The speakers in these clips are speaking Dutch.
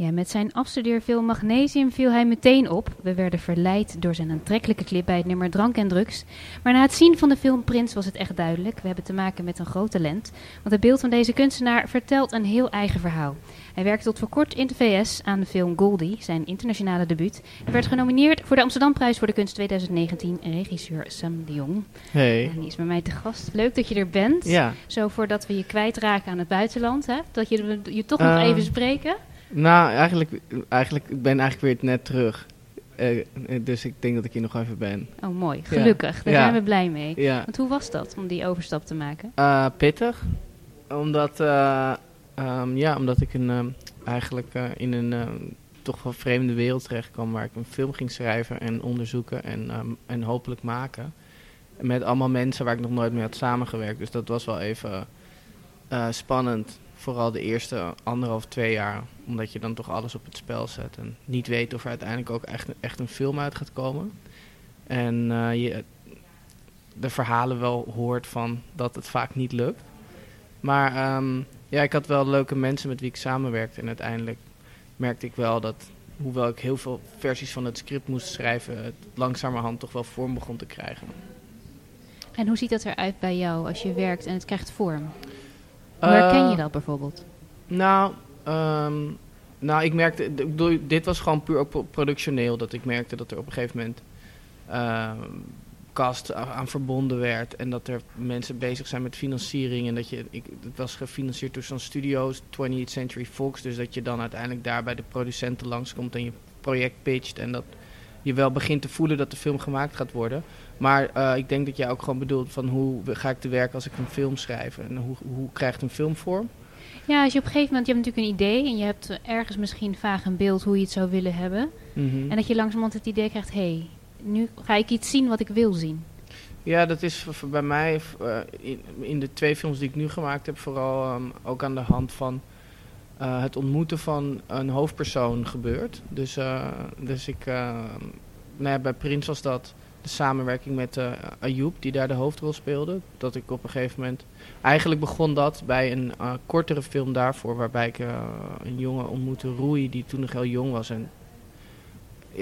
Ja, met zijn afstudeerfilm Magnesium viel hij meteen op. We werden verleid door zijn aantrekkelijke clip bij het nummer Drank en Drugs. Maar na het zien van de film Prins was het echt duidelijk. We hebben te maken met een groot talent. Want het beeld van deze kunstenaar vertelt een heel eigen verhaal. Hij werkte tot voor kort in de VS aan de film Goldie, zijn internationale debuut. Hij werd genomineerd voor de Amsterdamprijs voor de kunst 2019. Regisseur Sam de Jong. Hey. En die is bij mij te gast. Leuk dat je er bent. Ja. Zo voordat we je kwijtraken aan het buitenland. Hè? Dat je je toch nog Eh, even spreken. Nou, eigenlijk, eigenlijk ik ben eigenlijk weer net terug. Eh, eh, dus ik denk dat ik hier nog even ben. Oh, mooi. Gelukkig. Daar Ja. zijn we blij mee. Ja. Want hoe was dat om die overstap te maken? Eh, pittig. Omdat, eh, ehm, ja, omdat ik een, eigenlijk in een toch wel vreemde wereld terecht kwam. Waar ik een film ging schrijven en onderzoeken en, ehm, en hopelijk maken. Met allemaal mensen waar ik nog nooit mee had samengewerkt. Dus dat was wel even spannend. Vooral de eerste anderhalf, twee jaar. Omdat je dan toch alles op het spel zet. En niet weet of er uiteindelijk ook echt, echt een film uit gaat komen. En eh, je de verhalen wel hoort van dat het vaak niet lukt. Maar ehm, ja, ik had wel leuke mensen met wie ik samenwerkte. En uiteindelijk merkte ik wel dat, hoewel ik heel veel versies van het script moest schrijven, het langzamerhand toch wel vorm begon te krijgen. En hoe ziet dat eruit bij jou als je werkt en het krijgt vorm? Hoe herken je Eh, dat bijvoorbeeld? Nou, ehm, nou, ik merkte, dit was gewoon puur ook pro- productioneel. Dat ik merkte dat er op een gegeven moment ehm cast a- aan verbonden werd. En dat er mensen bezig zijn met financiering. En dat je, ik, het was gefinancierd door zo'n studio's, 20th Century Fox. Dus dat je dan uiteindelijk daar bij de producenten langskomt en je project pitcht. En dat je wel begint te voelen dat de film gemaakt gaat worden. Maar eh, ik denk dat jij ook gewoon bedoelt van hoe ga ik te werk als ik een film schrijf. En hoe, hoe krijgt een film vorm? Ja, als je op een gegeven moment, je hebt natuurlijk een idee en je hebt ergens misschien vaag een beeld hoe je het zou willen hebben. Mhm. En dat je langzamerhand het idee krijgt, hé, hey, nu ga ik iets zien wat ik wil zien. Ja, dat is bij mij eh, in, in de twee films die ik nu gemaakt heb, vooral ehm, ook aan de hand van eh, het ontmoeten van een hoofdpersoon gebeurd. Dus, dus ik, eh, nou ja, bij Prins was dat de samenwerking met eh Ayoub, die daar de hoofdrol speelde. Dat ik op een gegeven moment. Eigenlijk begon dat bij een eh, kortere film daarvoor, waarbij ik eh, een jongen ontmoette, Rui, die toen nog heel jong was. En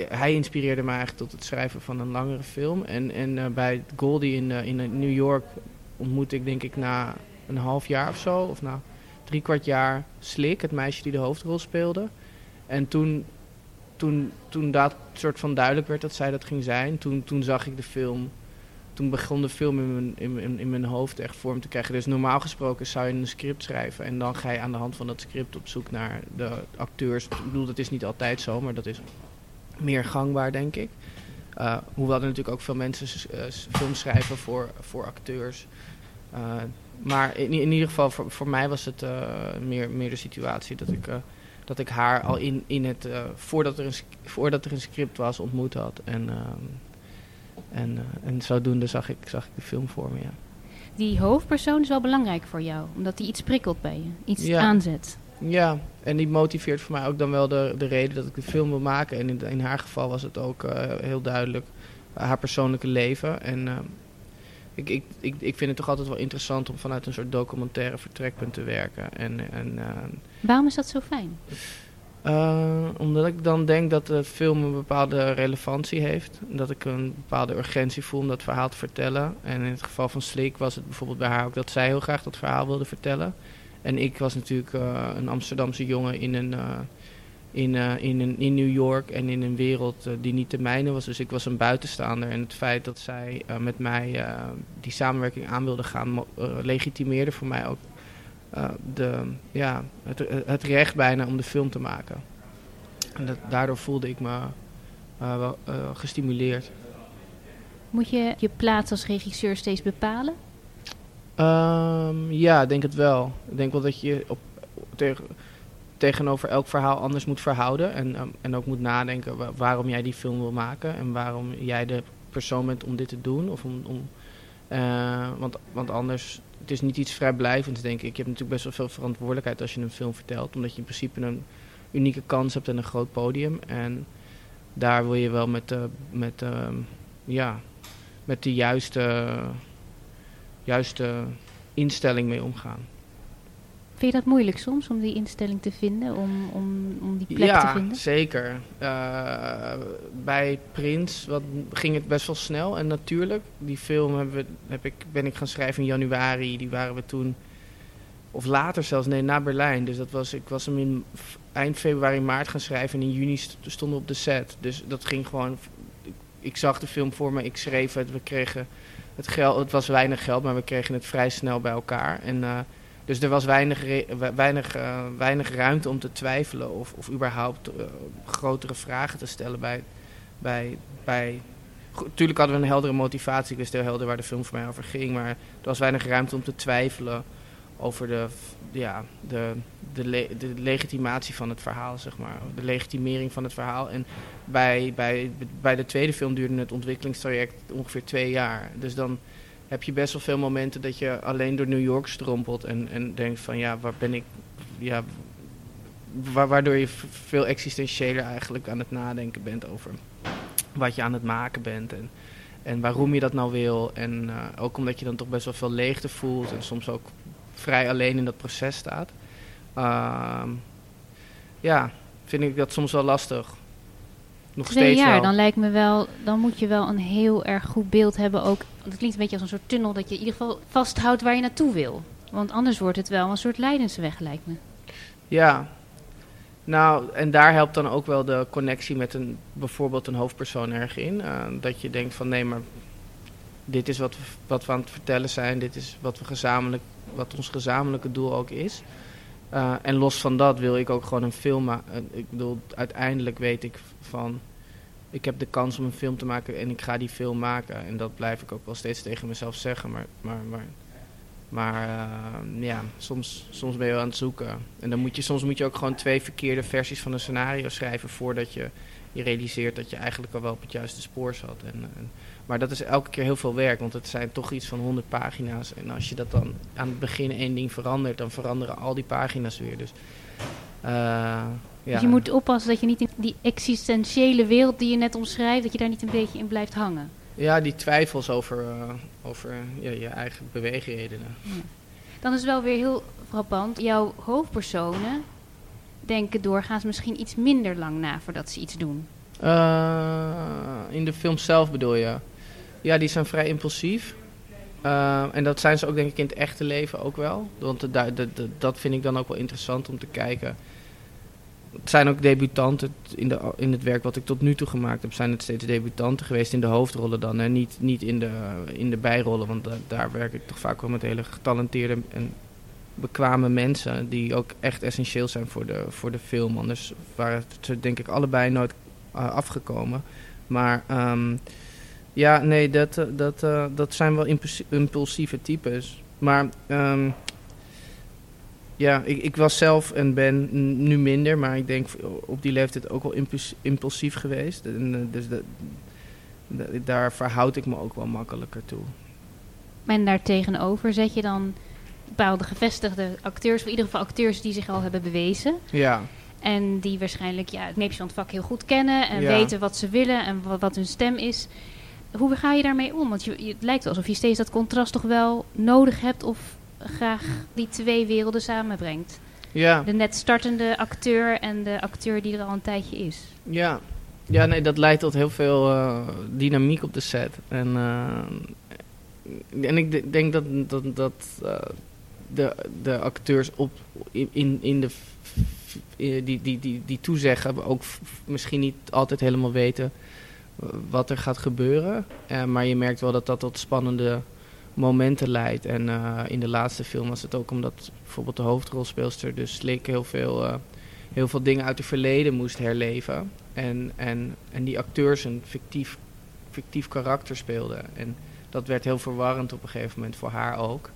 hij inspireerde me eigenlijk tot het schrijven van een langere film. En, en bij Goldie in, in New York ontmoette ik denk ik na een half jaar of zo, of na drie kwart jaar Slik, het meisje die de hoofdrol speelde. En toen, toen, toen dat soort van duidelijk werd dat zij dat ging zijn, toen, toen zag ik de film. Toen begon de film in mijn, in, in, mijn hoofd echt vorm te krijgen. Dus normaal gesproken zou je een script schrijven. En dan ga je aan de hand van dat script op zoek naar de acteurs. Ik bedoel, dat is niet altijd zo, maar dat is meer gangbaar, denk ik. Uh, hoewel er natuurlijk ook veel mensen uh, films schrijven voor, voor acteurs. Uh, maar in, in, ieder geval, voor, voor mij was het meer, meer de situatie dat ik, dat ik haar al in, in het, uh, voordat, er een, voordat er een script was, ontmoet had. En, en, en zodoende zag ik, zag ik de film voor me, ja. Die hoofdpersoon is wel belangrijk voor jou, omdat die iets prikkelt bij je, iets Ja. aanzet. Ja, en die motiveert voor mij ook dan wel de, de reden dat ik de film wil maken. En in, in haar geval was het ook uh, heel duidelijk haar persoonlijke leven. En uh, ik, ik, ik, ik vind het toch altijd wel interessant om vanuit een soort documentaire vertrekpunt te werken. En, en, Waarom is dat zo fijn? Uh, omdat ik dan denk dat de film een bepaalde relevantie heeft. Dat ik een bepaalde urgentie voel om dat verhaal te vertellen. En in het geval van Sleek was het bijvoorbeeld bij haar ook dat zij heel graag dat verhaal wilde vertellen. En ik was natuurlijk uh, een Amsterdamse jongen in, een, in, uh, in, een, in New York en in een wereld die niet de mijne was. Dus ik was een buitenstaander. En het feit dat zij met mij die samenwerking aan wilde gaan, legitimeerde voor mij ook de, ja, het, het, recht bijna om de film te maken. En dat, daardoor voelde ik me wel gestimuleerd. Moet je je plaats als regisseur steeds bepalen? Um, ja, ik denk het wel. Ik denk wel dat je op, tegen, tegenover elk verhaal anders moet verhouden. En, um, en ook moet nadenken wa waarom jij die film wil maken. En waarom jij de persoon bent om dit te doen. Of om, om, uh, want, want anders, het is niet iets vrijblijvends denk ik. Je hebt natuurlijk best wel veel verantwoordelijkheid als je een film vertelt. Omdat je in principe een unieke kans hebt en een groot podium. En daar wil je wel met, uh, met uh, ja, met de juiste, juiste instelling mee omgaan. Vind je dat moeilijk soms om die instelling te vinden, om, om, om die plek te vinden? Ja, zeker. Uh, bij Prins wat, ging het best wel snel en natuurlijk. Die film hebben we, heb ik, ben ik gaan schrijven in januari. Die waren we toen, of later zelfs, nee, na Berlijn. Dus dat was, ik was hem in eind februari, maart gaan schrijven en in juni stonden we op de set. Dus dat ging gewoon, ik, ik zag de film voor me, ik schreef het, we kregen het geld, het was weinig geld, maar we kregen het vrij snel bij elkaar. En... Uh, dus er was weinig, weinig, uh, weinig ruimte om te twijfelen of, of überhaupt uh, grotere vragen te stellen bij. bij, bij Tuurlijk hadden we een heldere motivatie, ik wist heel helder waar de film voor mij over ging, maar er was weinig ruimte om te twijfelen over de, ja, de, de, le de legitimatie van het verhaal, zeg maar. De legitimering van het verhaal. En bij, bij, bij de tweede film duurde het ontwikkelingstraject ongeveer twee jaar. Dus dan heb je best wel veel momenten dat je alleen door New York strompelt en, en denkt van ja, waar ben ik, ja, waardoor je veel existentiëler eigenlijk aan het nadenken bent over wat je aan het maken bent en, en waarom je dat nou wil. En uh, ook omdat je dan toch best wel veel leegte voelt en soms ook vrij alleen in dat proces staat. Uh, ja, vind ik dat soms wel lastig. Nog Twee steeds jaar, wel. dan lijkt me wel, dan moet je wel een heel erg goed beeld hebben ook. Het klinkt een beetje als een soort tunnel dat je in ieder geval vasthoudt waar je naartoe wil. Want anders wordt het wel een soort leidensweg, lijkt me. Ja. Nou, en daar helpt dan ook wel de connectie met een, bijvoorbeeld een hoofdpersoon erg in. Uh, dat je denkt van nee, maar dit is wat we, wat we aan het vertellen zijn. Dit is wat, we gezamenlijk, wat ons gezamenlijke doel ook is. Uh, en los van dat wil ik ook gewoon een film maken. Ik bedoel, uiteindelijk weet ik van... Ik heb de kans om een film te maken en ik ga die film maken. En dat blijf ik ook wel steeds tegen mezelf zeggen. Maar, maar, maar, maar uh, ja, soms, soms ben je wel aan het zoeken. En dan moet je, soms moet je ook gewoon twee verkeerde versies van een scenario schrijven... voordat je je realiseert dat je eigenlijk al wel op het juiste spoor zat. En, en, maar dat is elke keer heel veel werk, want het zijn toch iets van 100 pagina's. En als je dat dan aan het begin één ding verandert, dan veranderen al die pagina's weer. Dus, uh, ja. dus je moet oppassen dat je niet in die existentiële wereld die je net omschrijft, dat je daar niet een beetje in blijft hangen. Ja, die twijfels over, uh, over ja, je eigen beweegredenen. Ja. Dan is wel weer heel frappant. Jouw hoofdpersonen denken doorgaans misschien iets minder lang na voordat ze iets doen. Uh, in de film zelf bedoel je? Ja, die zijn vrij impulsief. Uh, en dat zijn ze ook denk ik in het echte leven ook wel. Want de, dat vind ik dan ook wel interessant om te kijken. Het zijn ook debutanten in, de, in het werk wat ik tot nu toe gemaakt heb. Zijn het steeds debutanten geweest in de hoofdrollen dan. En niet, niet in, de, in de bijrollen. Want da, daar werk ik toch vaak wel met hele getalenteerde en bekwame mensen. Die ook echt essentieel zijn voor de, voor de film. Anders waren ze denk ik allebei nooit uh, afgekomen. Maar um, ja, nee, dat, dat, uh, dat zijn wel impulsieve types. Maar um, ja, ik, ik, was zelf en ben nu minder, maar ik denk op die leeftijd ook wel impuls, impulsief geweest. Dus dat, daar verhoud ik me ook wel makkelijker toe. En daartegenover zet je dan bepaalde gevestigde acteurs, of in ieder geval acteurs die zich al hebben bewezen. Ja. En die waarschijnlijk ja, het neepje van het vak heel goed kennen en Ja. weten wat ze willen en wat, wat hun stem is. Hoe ga je daarmee om? Want je, je- het lijkt alsof je steeds dat contrast toch wel nodig hebt of graag die twee werelden samenbrengt. Ja. De net startende acteur en de acteur die er al een tijdje is. Ja. ja, nee, dat leidt tot heel veel eh, dynamiek op de set. En, eh, en ik de- denk dat, dat, dat eh, de, de acteurs op, in, in, de, die, die, die, die toezeggen ook misschien niet altijd helemaal weten eh, wat er gaat gebeuren. Eh, maar je merkt wel dat dat tot spannende momenten leidt. En eh, in de laatste film was het ook omdat bijvoorbeeld de hoofdrolspeelster dus Slik heel veel, heel veel dingen uit het verleden moest herleven. En, en, en die acteurs een fictief, fictief karakter speelden. En dat werd heel verwarrend op een gegeven moment voor haar ook.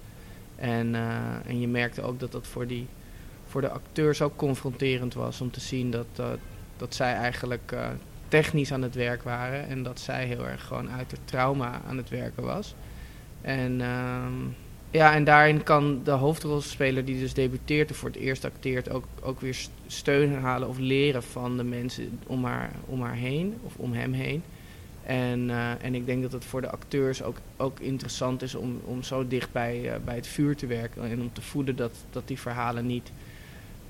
En, eh, en je merkte ook dat dat voor, die, voor de acteurs ook confronterend was om te zien dat, dat zij eigenlijk eh, technisch aan het werk waren en dat zij heel erg gewoon uit het trauma aan het werken was. En, ehm, ja, en daarin kan de hoofdrolspeler die dus debuteert en voor het eerst acteert ook, ook weer st- steun halen of leren van de mensen om haar, om haar heen of om hem heen. En, eh, en ik denk dat het voor de acteurs ook, ook interessant is om, om zo dicht bij, eh, bij het vuur te werken. En om te voelen dat, dat die verhalen niet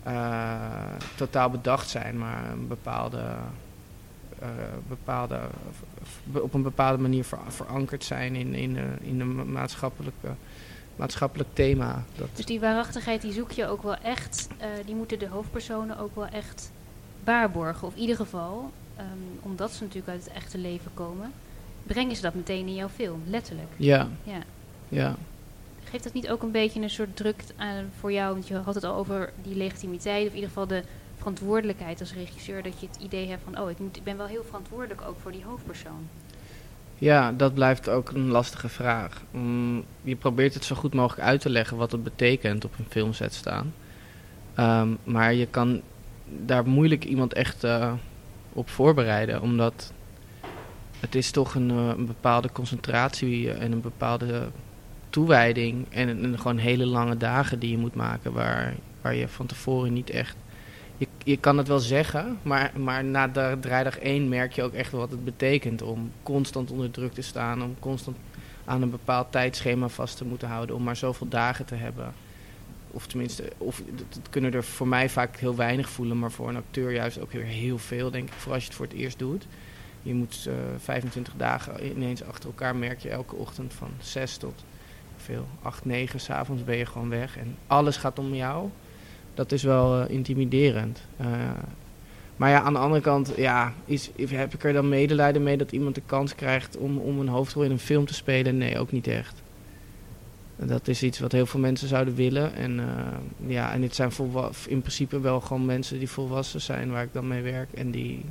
eh, totaal bedacht zijn, maar een bepaalde, bepaalde, op een bepaalde manier ver- verankerd zijn in, in, in een maatschappelijke, maatschappelijk thema. Dus die waarachtigheid die zoek je ook wel echt, die moeten de hoofdpersonen ook wel echt waarborgen. Of in ieder geval, ehm, omdat ze natuurlijk uit het echte leven komen, brengen ze dat meteen in jouw film, letterlijk. ja, Ja. ja. Geeft dat niet ook een beetje een soort druk aan voor jou? Want je had het al over die legitimiteit, of in ieder geval de verantwoordelijkheid als regisseur. Dat je het idee hebt van, oh, ik, moet, ik ben wel heel verantwoordelijk ook voor die hoofdpersoon. Ja, dat blijft ook een lastige vraag. Mm, je probeert het zo goed mogelijk uit te leggen wat het betekent op een filmset staan. Ehm, maar je kan daar moeilijk iemand echt eh, op voorbereiden, omdat het is toch een, eh, bepaalde concentratie en een bepaalde toewijding en gewoon hele lange dagen die je moet maken waar, waar je van tevoren niet echt... Je, je kan het wel zeggen, maar, maar na de draaidag 1 merk je ook echt wat het betekent om constant onder druk te staan, om constant aan een bepaald tijdschema vast te moeten houden, om maar zoveel dagen te hebben. Of tenminste, of, dat, kunnen er voor mij vaak heel weinig voelen, maar voor een acteur juist ook weer heel veel, denk ik, vooral als je het voor het eerst doet. Je moet eh 25 dagen ineens achter elkaar, merk je elke ochtend van 6 tot veel, 8, 9, s'avonds ben je gewoon weg en alles gaat om jou. Dat is wel eh, intimiderend. Eh, maar ja, aan de andere kant, ja, is, heb ik er dan medelijden mee dat iemand de kans krijgt om, om een hoofdrol in een film te spelen? Nee, ook niet echt. Dat is iets wat heel veel mensen zouden willen. En eh, ja, en dit zijn in principe wel gewoon mensen die volwassen zijn waar ik dan mee werk. En die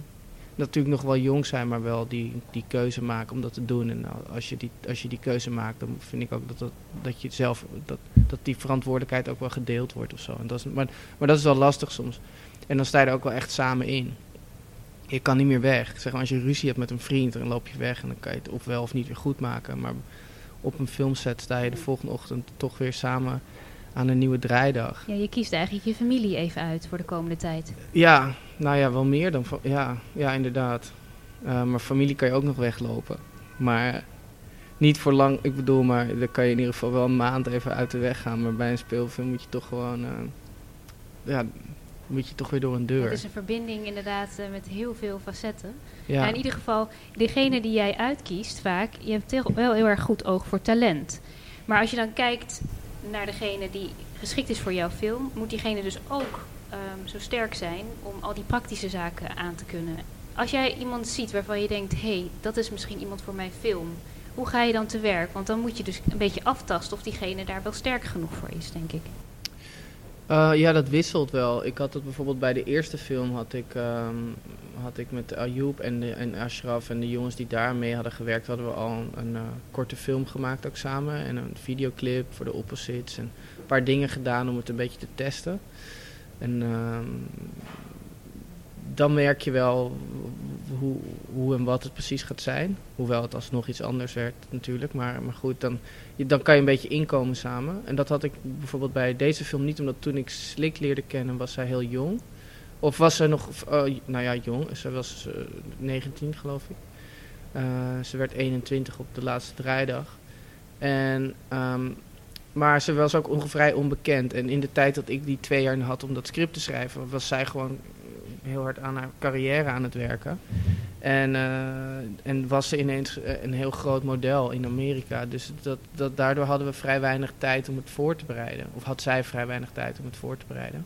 natuurlijk nog wel jong zijn, maar wel die, die keuze maken om dat te doen. En als je die, als je die keuze maakt, dan vind ik ook dat, dat, dat je zelf, dat, dat die verantwoordelijkheid ook wel gedeeld wordt of zo. En dat is, maar, maar dat is wel lastig soms. En dan sta je er ook wel echt samen in. Je kan niet meer weg. Zeg maar, als je ruzie hebt met een vriend, dan loop je weg en dan kan je het ofwel of niet weer goed maken. Maar op een filmset sta je de volgende ochtend toch weer samen aan een nieuwe draaidag. Ja, je kiest eigenlijk je familie even uit voor de komende tijd. Ja, nou ja, wel meer dan. Ja, ja inderdaad. Eh, maar familie kan je ook nog weglopen. Maar niet voor lang. Ik bedoel, maar dan kan je in ieder geval wel een maand even uit de weg gaan. Maar bij een speelfilm moet je toch gewoon. eh, ja, moet je toch weer door een deur. Het is een verbinding inderdaad eh, met heel veel facetten. ja. Ja, in ieder geval, degene die jij uitkiest vaak, je hebt heel- wel heel erg goed oog voor talent. Maar als je dan kijkt naar degene die geschikt is voor jouw film, moet diegene dus ook ehm, zo sterk zijn om al die praktische zaken aan te kunnen. Als jij iemand ziet waarvan je denkt, hé, hey, dat is misschien iemand voor mijn film. Hoe ga je dan te werk? Want dan moet je dus een beetje aftasten of diegene daar wel sterk genoeg voor is, denk ik. Eh, ja, dat wisselt wel. Ik had het bijvoorbeeld bij de eerste film had ik, ehm, had ik met Ayoub en, de, en Ashraf en de jongens die daar mee hadden gewerkt, hadden we al een, een, eh, korte film gemaakt ook samen. En een videoclip voor de opposites. En een paar dingen gedaan om het een beetje te testen. En ehm, dan merk je wel hoe, hoe en wat het precies gaat zijn. Hoewel het alsnog iets anders werd natuurlijk. Maar, maar goed, dan, dan kan je een beetje inkomen samen. En dat had ik bijvoorbeeld bij deze film niet, omdat toen ik Slik leerde kennen was zij heel jong. Of was ze nog, of, eh, nou ja, jong. Ze was eh, 19 geloof ik. Eh, ze werd 21 op de laatste draaidag. En, ehm, maar ze was ook onge- vrij onbekend. En in de tijd dat ik die twee jaar had om dat script te schrijven, was zij gewoon heel hard aan haar carrière aan het werken. En, eh, en was ze ineens eh, een heel groot model in Amerika. Dus dat, dat, daardoor hadden we vrij weinig tijd om het voor te bereiden. Of had zij vrij weinig tijd om het voor te bereiden.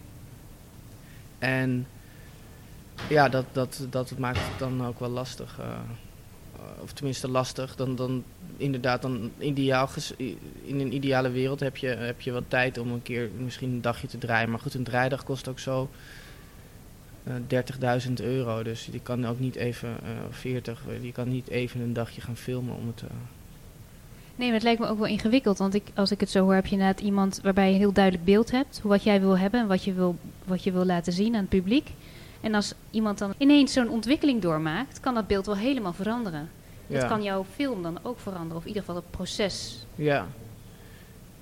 En ja, dat, dat, dat maakt het dan ook wel lastig. eh, of tenminste lastig. Dan, dan inderdaad, dan ideaal in een ideale wereld heb je, heb je wat tijd om een keer misschien een dagje te draaien. Maar goed, een draaidag kost ook zo 30.000 euro. Dus die kan ook niet even, eh 40, eh, die kan niet even een dagje gaan filmen om het... eh, Nee, maar het lijkt me ook wel ingewikkeld. Want ik, als ik het zo hoor, heb je inderdaad iemand waarbij je een heel duidelijk beeld hebt. Hoe wat jij wil hebben en wat je wil, wat je wil laten zien aan het publiek. En als iemand dan ineens zo'n ontwikkeling doormaakt, kan dat beeld wel helemaal veranderen. ja. Dat kan jouw film dan ook veranderen. Of in ieder geval het proces. Ja.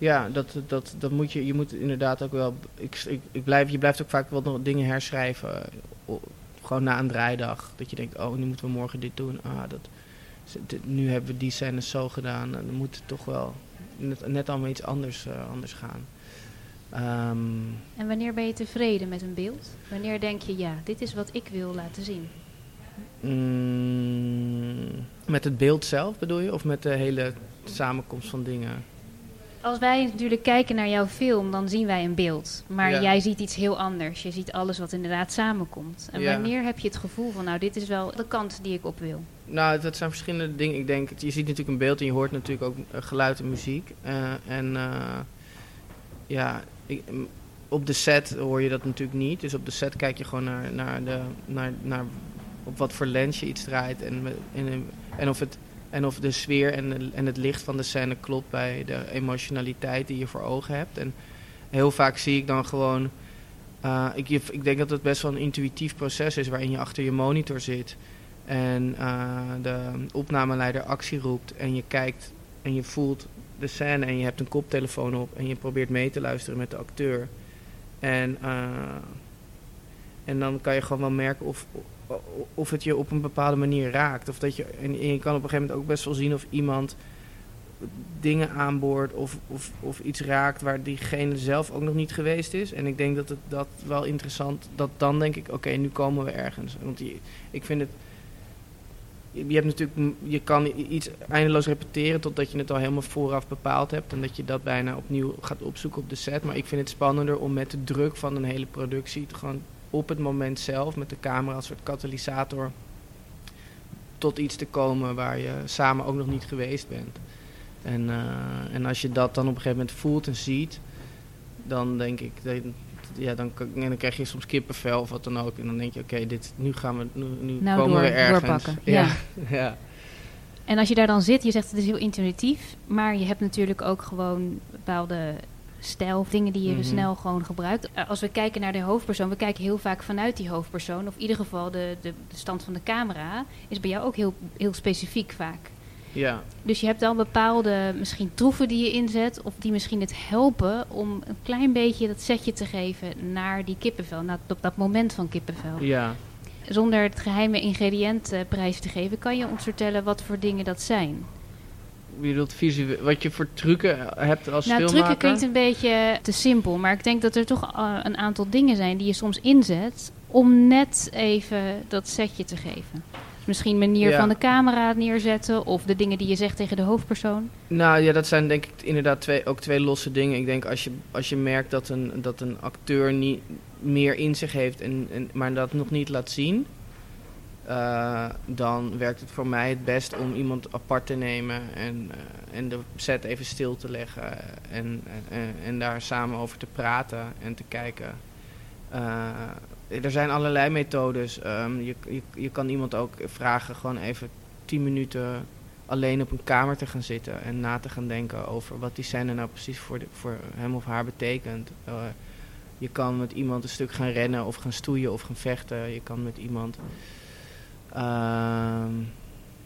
Ja, dat, dat, dat moet je, je moet inderdaad ook wel, ik, ik, ik blijf, je blijft ook vaak wel nog dingen herschrijven. eh, gewoon na een draaidag. Dat je denkt, oh, nu moeten we morgen dit doen. Ah, dat nu hebben we die scènes zo gedaan. En dan moet het toch wel net, net allemaal iets anders, uh, anders gaan. Um, en wanneer ben je tevreden met een beeld? Wanneer denk je, ja, dit is wat ik wil laten zien? Mm, met het beeld zelf bedoel je? Of met de hele samenkomst van dingen? Als wij natuurlijk kijken naar jouw film, dan zien wij een beeld. Maar jij ziet iets heel anders. Je ziet alles wat inderdaad samenkomt. En wanneer heb je het gevoel van, nou, dit is wel de kant die ik op wil? Nou, dat zijn verschillende dingen. Ik denk, je ziet natuurlijk een beeld en je hoort natuurlijk ook eh, geluid en muziek. Uh, en uh, ja, ik, op de set hoor je dat natuurlijk niet. Dus op de set kijk je gewoon naar, naar, de, naar, naar op wat voor lens je iets draait. En, en, en of het en of de sfeer en, en het licht van de scène klopt bij de emotionaliteit die je voor ogen hebt. En heel vaak zie ik dan gewoon. Uh, ik, ik denk dat het best wel een intuïtief proces is waarin je achter je monitor zit. En uh, de opnameleider actie roept. En je kijkt en je voelt de scène en je hebt een koptelefoon op. En je probeert mee te luisteren met de acteur. En, uh, en dan kan je gewoon wel merken of, of het je op een bepaalde manier raakt. Of dat je, en je kan op een gegeven moment ook best wel zien of iemand dingen aanboort of, of, of iets raakt waar diegene zelf ook nog niet geweest is. En ik denk dat het dat wel interessant, dat dan denk ik, oké, nu komen we ergens. Want die, ik vind het, je hebt natuurlijk, je kan iets eindeloos repeteren totdat je het al helemaal vooraf bepaald hebt en dat je dat bijna opnieuw gaat opzoeken op de set. Maar ik vind het spannender om met de druk van een hele productie te gewoon op het moment zelf met de camera als soort katalysator tot iets te komen waar je samen ook nog niet geweest bent. En, uh, en als je dat dan op een gegeven moment voelt en ziet, dan denk ik, ja, dan, dan krijg je soms kippenvel of wat dan ook. En dan denk je, oké, dit nu gaan we, nu, nu nou, komen door, we ergens. Doorpakken. Ja. ja. ja. En als je daar dan zit, je zegt het is heel intuïtief, maar je hebt natuurlijk ook gewoon bepaalde stijl dingen die je Mhm. snel gewoon gebruikt. Uh, Als we kijken naar de hoofdpersoon, we kijken heel vaak vanuit die hoofdpersoon. Of in ieder geval de, de, de stand van de camera is bij jou ook heel, heel specifiek vaak. ja. Dus je hebt dan bepaalde misschien troeven die je inzet, of die misschien het helpen om een klein beetje dat setje te geven naar die kippenvel, naar op dat moment van kippenvel. ja. Zonder het geheime ingrediënt eh, prijs te geven, kan je ons vertellen wat voor dingen dat zijn? Je bedoelt visueel, wat je voor trucken hebt als nou, filmmaker? trucken klinkt een beetje te simpel, maar ik denk dat er toch eh, een aantal dingen zijn die je soms inzet om net even dat setje te geven. Dus misschien manier Ja. van de camera neerzetten of de dingen die je zegt tegen de hoofdpersoon. Nou ja, dat zijn denk ik inderdaad twee, ook twee losse dingen. Ik denk als je, als je merkt dat een, dat een acteur niet meer in zich heeft, en, en, maar dat nog niet laat zien, eh, dan werkt het voor mij het best om iemand apart te nemen en, eh, en de set even stil te leggen en, en, en daar samen over te praten en te kijken. Eh, er zijn allerlei methodes. Ehm, je, je, je kan iemand ook vragen gewoon even 10 minuten alleen op een kamer te gaan zitten en na te gaan denken over wat die scène nou precies voor, voor hem of haar betekent. Je kan met iemand een stuk gaan rennen of gaan stoeien of gaan vechten. Je kan met iemand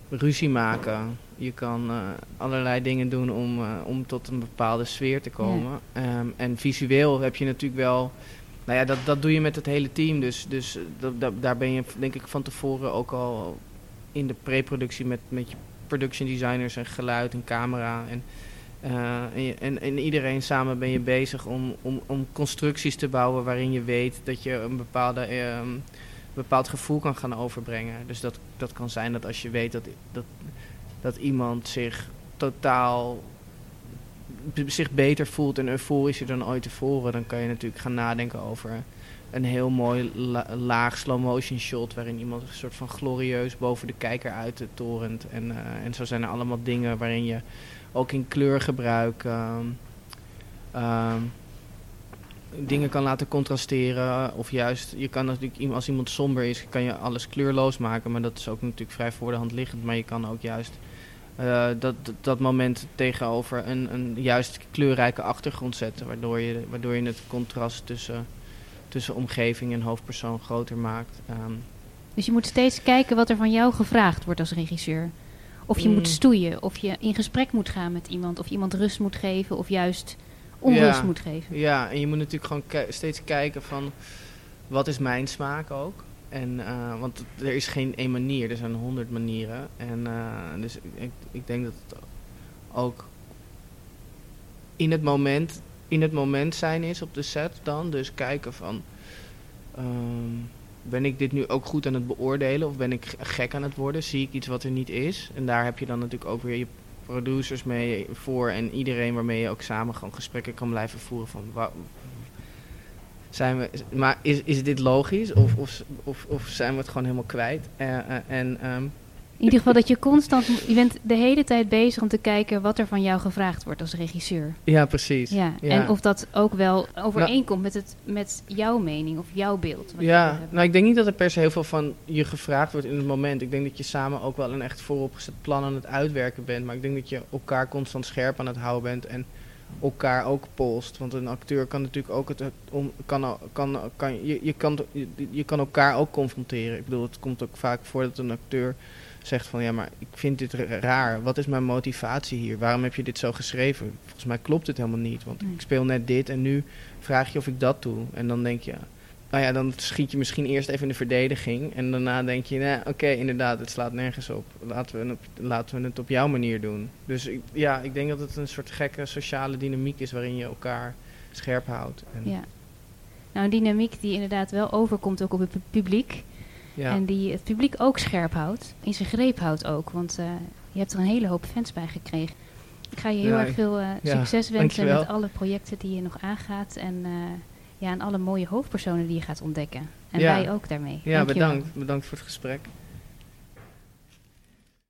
ruzie maken. Je kan eh, allerlei dingen doen om, eh, om tot een bepaalde sfeer te komen. Ehm, en visueel heb je natuurlijk wel. Nou ja, dat, dat doe je met het hele team. Dus, dus eh, dat, dat- daar ben je denk ik van tevoren ook al in de pre-productie met, met je production designers en geluid en camera. En, en, je- en, en iedereen samen ben je bezig om, om, om constructies te bouwen waarin je weet dat je een bepaalde, ehm, bepaald gevoel kan gaan overbrengen. Dus dat, dat kan zijn dat als je weet dat, dat, dat iemand zich totaal zich beter voelt en euforischer dan ooit tevoren, dan kan je natuurlijk gaan nadenken over een heel mooi la- laag slow motion shot waarin iemand een soort van glorieus boven de kijker uit torent. En, eh, en zo zijn er allemaal dingen waarin je ook in kleurgebruik ehm, ehm, dingen kan laten contrasteren. Of juist, je kan natuurlijk, als iemand somber is, kan je alles kleurloos maken. Maar dat is ook natuurlijk vrij voor de hand liggend. Maar je kan ook juist eh, dat, dat, moment tegenover een, een juist kleurrijke achtergrond zetten. Waardoor je, waardoor je het contrast tussen, tussen omgeving en hoofdpersoon groter maakt. Ehm, Dus je moet steeds kijken wat er van jou gevraagd wordt als regisseur. Of je Mm. moet stoeien, of je in gesprek moet gaan met iemand, of iemand rust moet geven, of juist onrust Ja. moet geven. Ja, en je moet natuurlijk gewoon steeds kijken van wat is mijn smaak ook. En, eh, want er is geen één manier, er zijn honderd manieren. En eh, dus ik, ik denk dat het ook in het moment, in het moment zijn is op de set dan. Dus kijken van, ehm, ben ik dit nu ook goed aan het beoordelen of ben ik gek aan het worden? Zie ik iets wat er niet is? En daar heb je dan natuurlijk ook weer je producers mee voor en iedereen waarmee je ook samen gewoon gesprekken kan blijven voeren van zijn we, maar is, is dit logisch of, of, of, of zijn we het gewoon helemaal kwijt? Uh, en ehm, in ieder geval dat je constant, je bent de hele tijd bezig om te kijken wat er van jou gevraagd wordt als regisseur. Ja, precies. Ja, En of dat ook wel overeenkomt met, het, met jouw mening of jouw beeld. Ja, nou ik denk niet dat er per se heel veel van je gevraagd wordt in het moment. Ik denk dat je samen ook wel een echt vooropgezet plan aan het uitwerken bent. Maar ik denk dat je elkaar constant scherp aan het houden bent en elkaar ook polst. Want een acteur kan natuurlijk ook het, om, kan, kan, kan, je, je, kan, je, je kan elkaar ook confronteren. Ik bedoel, het komt ook vaak voor dat een acteur zegt van ja, maar ik vind dit raar. Wat is mijn motivatie hier? Waarom heb je dit zo geschreven? Volgens mij klopt het helemaal niet. Want ik speel net dit en nu vraag je of ik dat doe. En dan denk je, nou ja, dan schiet je misschien eerst even in de verdediging. En daarna denk je, nou, oké, inderdaad, het slaat nergens op. Laten we, het, laten we het op jouw manier doen. Dus ik, ja, ik denk dat het een soort gekke sociale dynamiek is waarin je elkaar scherp houdt. En ja. Nou, een dynamiek die inderdaad wel overkomt ook op het publiek. Ja. En die het publiek ook scherp houdt. In zijn greep houdt ook. Want uh, je hebt er een hele hoop fans bij gekregen. Ik ga je heel erg veel uh, succes wensen met alle projecten die je nog aangaat. En uh, ja, en alle mooie hoofdpersonen die je gaat ontdekken. En wij ook daarmee. Ja, bedankt. Bedankt voor het gesprek.